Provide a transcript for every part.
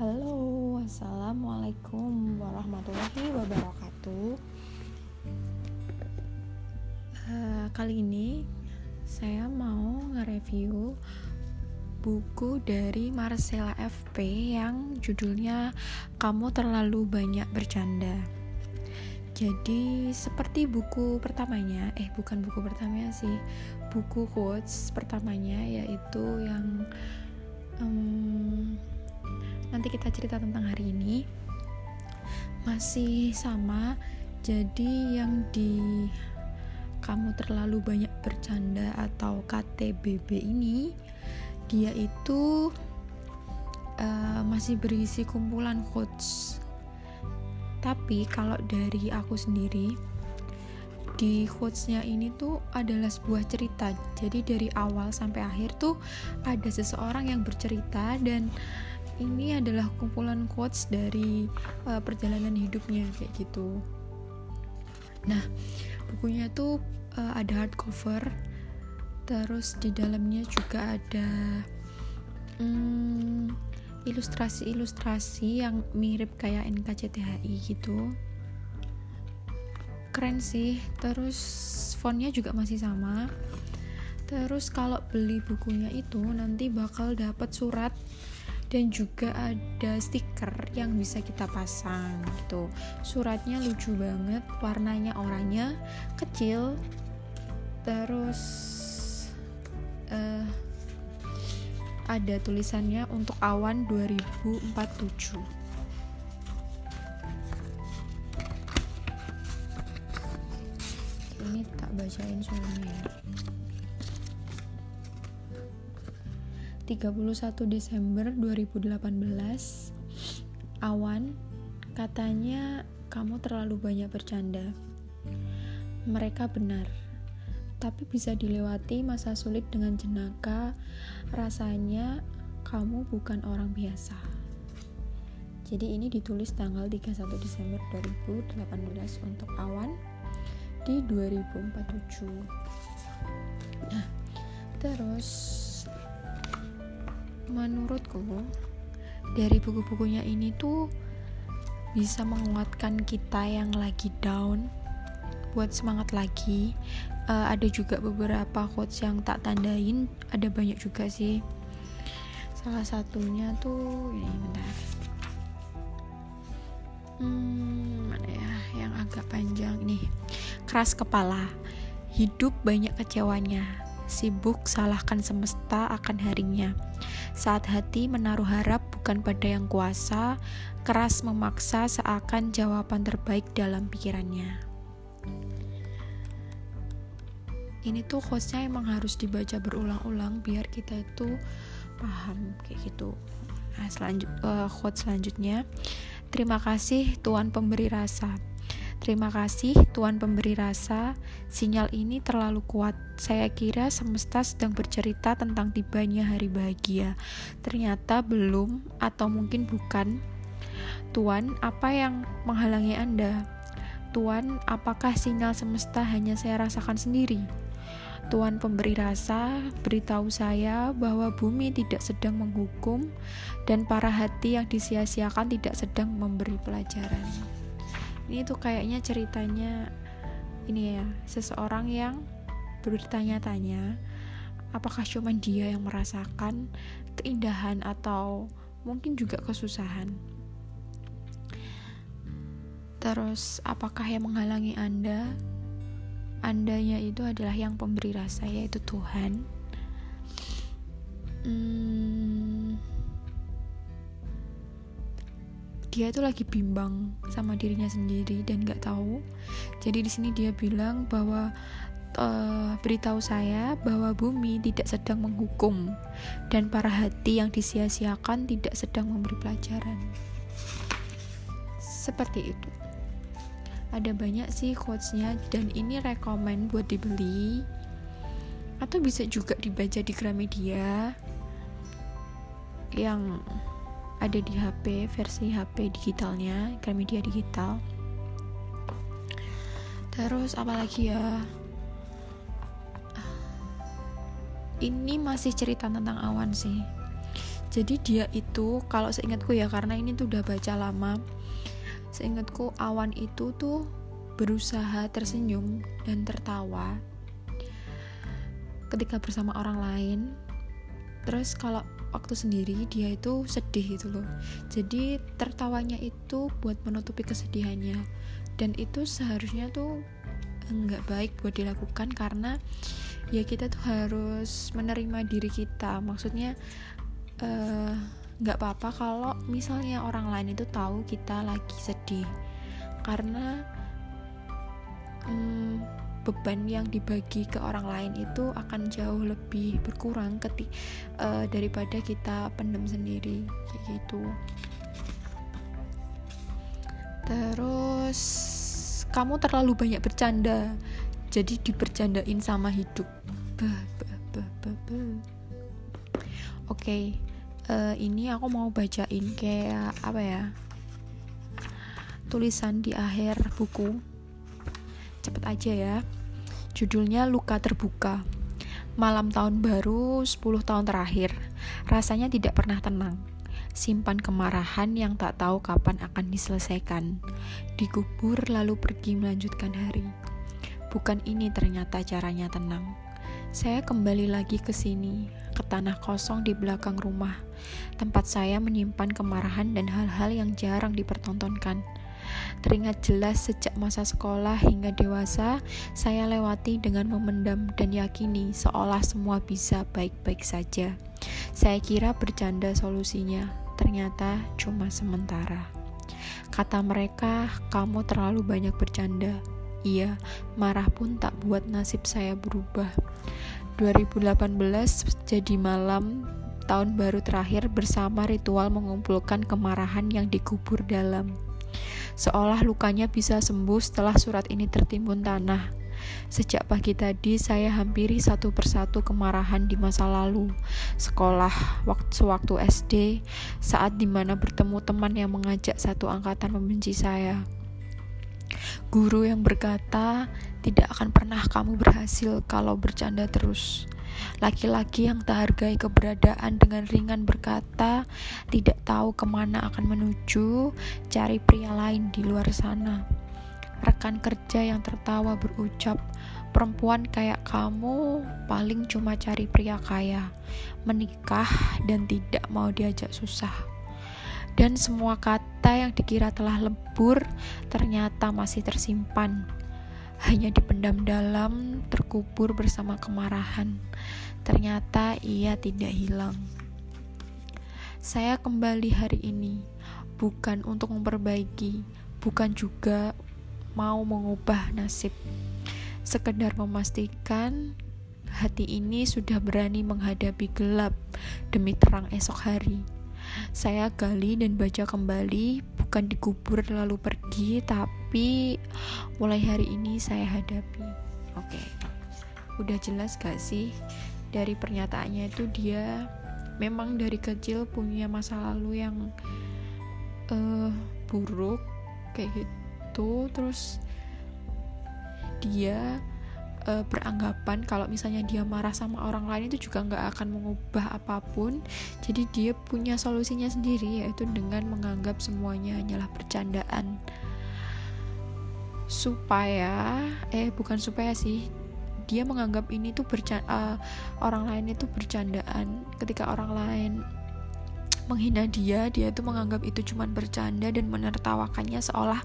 Halo, assalamualaikum warahmatullahi wabarakatuh. Uh, kali ini saya mau nge-review buku dari Marcella FP yang judulnya "Kamu Terlalu Banyak Bercanda". Jadi seperti buku pertamanya, eh bukan buku pertamanya sih, buku quotes pertamanya yaitu yang um, nanti kita cerita tentang hari ini. Masih sama jadi yang di kamu terlalu banyak bercanda atau KTBB ini dia itu uh, masih berisi kumpulan quotes. Tapi kalau dari aku sendiri di quotesnya ini tuh adalah sebuah cerita jadi dari awal sampai akhir tuh ada seseorang yang bercerita dan ini adalah kumpulan quotes dari uh, perjalanan hidupnya kayak gitu. Nah, bukunya tuh uh, ada hardcover, terus di dalamnya juga ada hmm, ilustrasi-ilustrasi yang mirip kayak NKCTHI gitu. Keren sih. Terus fontnya juga masih sama. Terus kalau beli bukunya itu nanti bakal dapat surat dan juga ada stiker yang bisa kita pasang gitu suratnya lucu banget warnanya oranye kecil terus uh, ada tulisannya untuk awan 2047 bacain soalnya ya 31 Desember 2018 Awan Katanya kamu terlalu banyak bercanda. Mereka benar Tapi bisa dilewati masa sulit dengan jenaka. Rasanya kamu bukan orang biasa. Jadi ini ditulis tanggal 31 Desember 2018 untuk Awan di 2047 Nah terus menurutku dari buku-bukunya ini tuh bisa menguatkan kita yang lagi down buat semangat lagi. Uh, ada juga beberapa quotes yang tak tandain ada banyak juga sih. Salah satunya tuh ini bentar. Hmm, mana ya yang agak panjang nih keras kepala hidup banyak kecewanya sibuk salahkan semesta akan harinya saat hati menaruh harap bukan pada yang kuasa, keras memaksa seakan jawaban terbaik dalam pikirannya. Ini tuh quotesnya emang harus dibaca berulang-ulang biar kita itu paham kayak gitu. Nah, selanjut uh, quote selanjutnya, terima kasih Tuhan pemberi rasa. Terima kasih Tuhan pemberi rasa, sinyal ini terlalu kuat. Saya kira semesta sedang bercerita tentang tibanya hari bahagia. Ternyata belum atau mungkin bukan. Tuhan, apa yang menghalangi Anda? Tuhan, apakah sinyal semesta hanya saya rasakan sendiri? Tuhan pemberi rasa, beritahu saya bahwa bumi tidak sedang menghukum dan para hati yang disia-siakan tidak sedang memberi pelajaran ini tuh kayaknya ceritanya ini ya seseorang yang bertanya-tanya apakah cuma dia yang merasakan keindahan atau mungkin juga kesusahan? Terus apakah yang menghalangi anda? Andanya itu adalah yang pemberi rasa yaitu Tuhan. Hmm, dia itu lagi bimbang sama dirinya sendiri dan nggak tahu. Jadi di sini dia bilang bahwa uh, beritahu saya bahwa bumi tidak sedang menghukum dan para hati yang disia-siakan tidak sedang memberi pelajaran. Seperti itu. Ada banyak sih quotesnya dan ini rekomend buat dibeli. Atau bisa juga dibaca di Gramedia yang ada di HP versi HP digitalnya Gramedia digital. Terus apalagi ya? Ini masih cerita tentang awan sih. Jadi dia itu kalau seingatku ya karena ini tuh udah baca lama seingatku awan itu tuh berusaha tersenyum dan tertawa ketika bersama orang lain. Terus kalau waktu sendiri dia itu sedih gitu loh. Jadi tertawanya itu buat menutupi kesedihannya. Dan itu seharusnya tuh nggak baik buat dilakukan karena ya kita tuh harus menerima diri kita. Maksudnya uh, nggak apa-apa kalau misalnya orang lain itu tahu kita lagi sedih. Karena um, beban yang dibagi ke orang lain itu akan jauh lebih berkurang ketik uh, daripada kita pendem sendiri kayak gitu. Terus kamu terlalu banyak bercanda jadi dipercandain sama hidup. Oke okay uh, ini aku mau bacain kayak apa ya? Tulisan di akhir buku cepet aja ya. Judulnya luka terbuka. Malam tahun baru 10 tahun terakhir. Rasanya tidak pernah tenang. Simpan kemarahan yang tak tahu kapan akan diselesaikan. Dikubur lalu pergi melanjutkan hari. Bukan ini ternyata caranya tenang. Saya kembali lagi ke sini ke tanah kosong di belakang rumah, tempat saya menyimpan kemarahan dan hal-hal yang jarang dipertontonkan. Teringat jelas sejak masa sekolah hingga dewasa, saya lewati dengan memendam dan yakini seolah semua bisa baik-baik saja. Saya kira bercanda solusinya, ternyata cuma sementara. Kata mereka, "Kamu terlalu banyak bercanda." Iya, marah pun tak buat nasib saya berubah. 2018 jadi malam tahun baru terakhir bersama ritual mengumpulkan kemarahan yang dikubur dalam. Seolah lukanya bisa sembuh setelah surat ini tertimbun tanah. Sejak pagi tadi saya hampiri satu persatu kemarahan di masa lalu, sekolah, waktu sewaktu SD, saat di mana bertemu teman yang mengajak satu angkatan membenci saya. Guru yang berkata, tidak akan pernah kamu berhasil kalau bercanda terus. Laki-laki yang tak hargai keberadaan dengan ringan berkata, tidak tahu ke mana akan menuju, cari pria lain di luar sana. Rekan kerja yang tertawa berucap, perempuan kayak kamu paling cuma cari pria kaya, menikah dan tidak mau diajak susah dan semua kata yang dikira telah lebur ternyata masih tersimpan. Hanya dipendam dalam, terkubur bersama kemarahan. Ternyata ia tidak hilang. Saya kembali hari ini bukan untuk memperbaiki, bukan juga mau mengubah nasib. Sekedar memastikan hati ini sudah berani menghadapi gelap demi terang esok hari. Saya gali dan baca kembali, bukan dikubur lalu pergi, tapi mulai hari ini saya hadapi. Oke, okay. udah jelas gak sih dari pernyataannya itu dia memang dari kecil punya masa lalu yang uh, buruk kayak gitu, terus dia uh, beranggapan kalau misalnya dia marah sama orang lain itu juga nggak akan mengubah apa pun jadi dia punya solusinya sendiri yaitu dengan menganggap semuanya hanyalah bercandaan supaya eh bukan supaya sih dia menganggap ini tuh bercanda uh, orang lain itu bercandaan. Ketika orang lain menghina dia dia tuh menganggap itu cuman bercanda dan menertawakannya seolah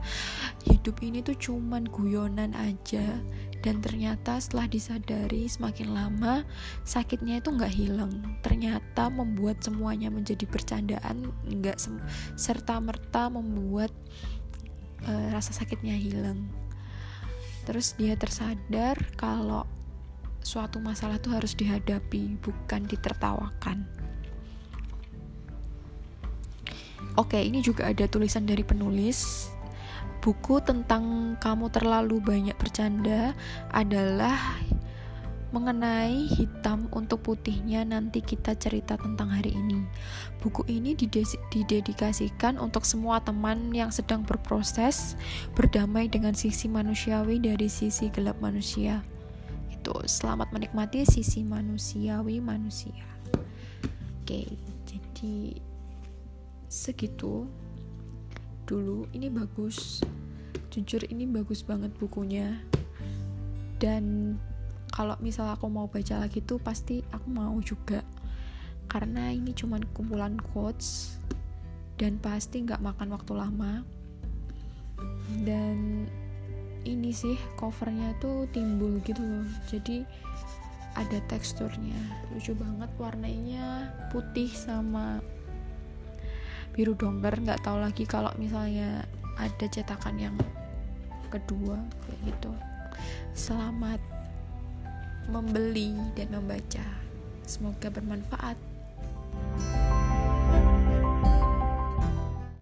hidup ini tuh cuman guyonan aja. Dan ternyata setelah disadari semakin lama sakitnya itu nggak hilang. Ternyata membuat semuanya menjadi bercandaan nggak serta merta membuat uh, rasa sakitnya hilang. Terus dia tersadar kalau suatu masalah tuh harus dihadapi bukan ditertawakan. Oke ini juga ada tulisan dari penulis. Buku tentang kamu terlalu banyak bercanda adalah mengenai hitam untuk putihnya nanti kita cerita tentang hari ini. Buku ini didedikasikan untuk semua teman yang sedang berproses berdamai dengan sisi manusiawi dari sisi gelap manusia. Itu selamat menikmati sisi manusiawi manusia oke jadi segitu dulu ini bagus jujur ini bagus banget bukunya dan kalau misal aku mau baca lagi tuh pasti aku mau juga. Karena ini cuman kumpulan quotes dan pasti nggak makan waktu lama. Dan ini sih covernya tuh timbul gitu loh. Jadi ada teksturnya. Lucu banget warnanya putih sama biru dongker. Nggak tahu lagi kalau misalnya ada cetakan yang kedua kayak gitu. Selamat membeli dan membaca. Semoga bermanfaat